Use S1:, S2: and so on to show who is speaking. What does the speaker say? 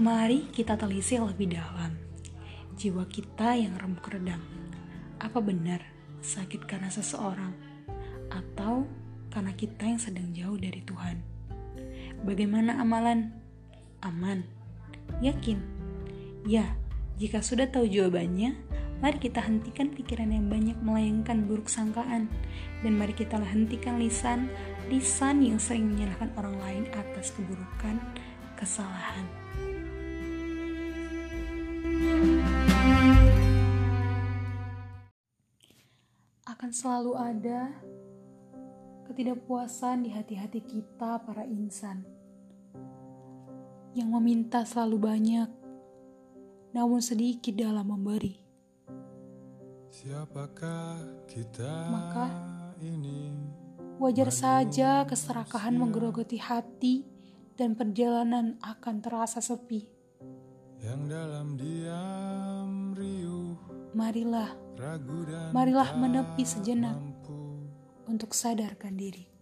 S1: Mari kita telisik lebih dalam. Jiwa kita yang remuk redam. Apa benar sakit karena seseorang? Atau karena kita yang sedang jauh dari Tuhan? Bagaimana amalan? Aman? Yakin? Ya, jika sudah tahu jawabannya, mari kita hentikan pikiran yang banyak melayangkan buruk sangkaan. Dan mari kita hentikan lisan, lisan yang sering menyalahkan orang lain atas keburukan, kesalahan. Akan selalu ada ketidakpuasan di hati-hati kita para insan yang meminta selalu banyak, namun sedikit dalam memberi.
S2: Siapakah kita
S1: Maka,
S2: ini?
S1: Wajar saja keserakahan menggerogoti hati dan perjalanan akan terasa sepi.
S2: Yang dalam diam
S1: Marilah, marilah menepi sejenak untuk sadarkan diri.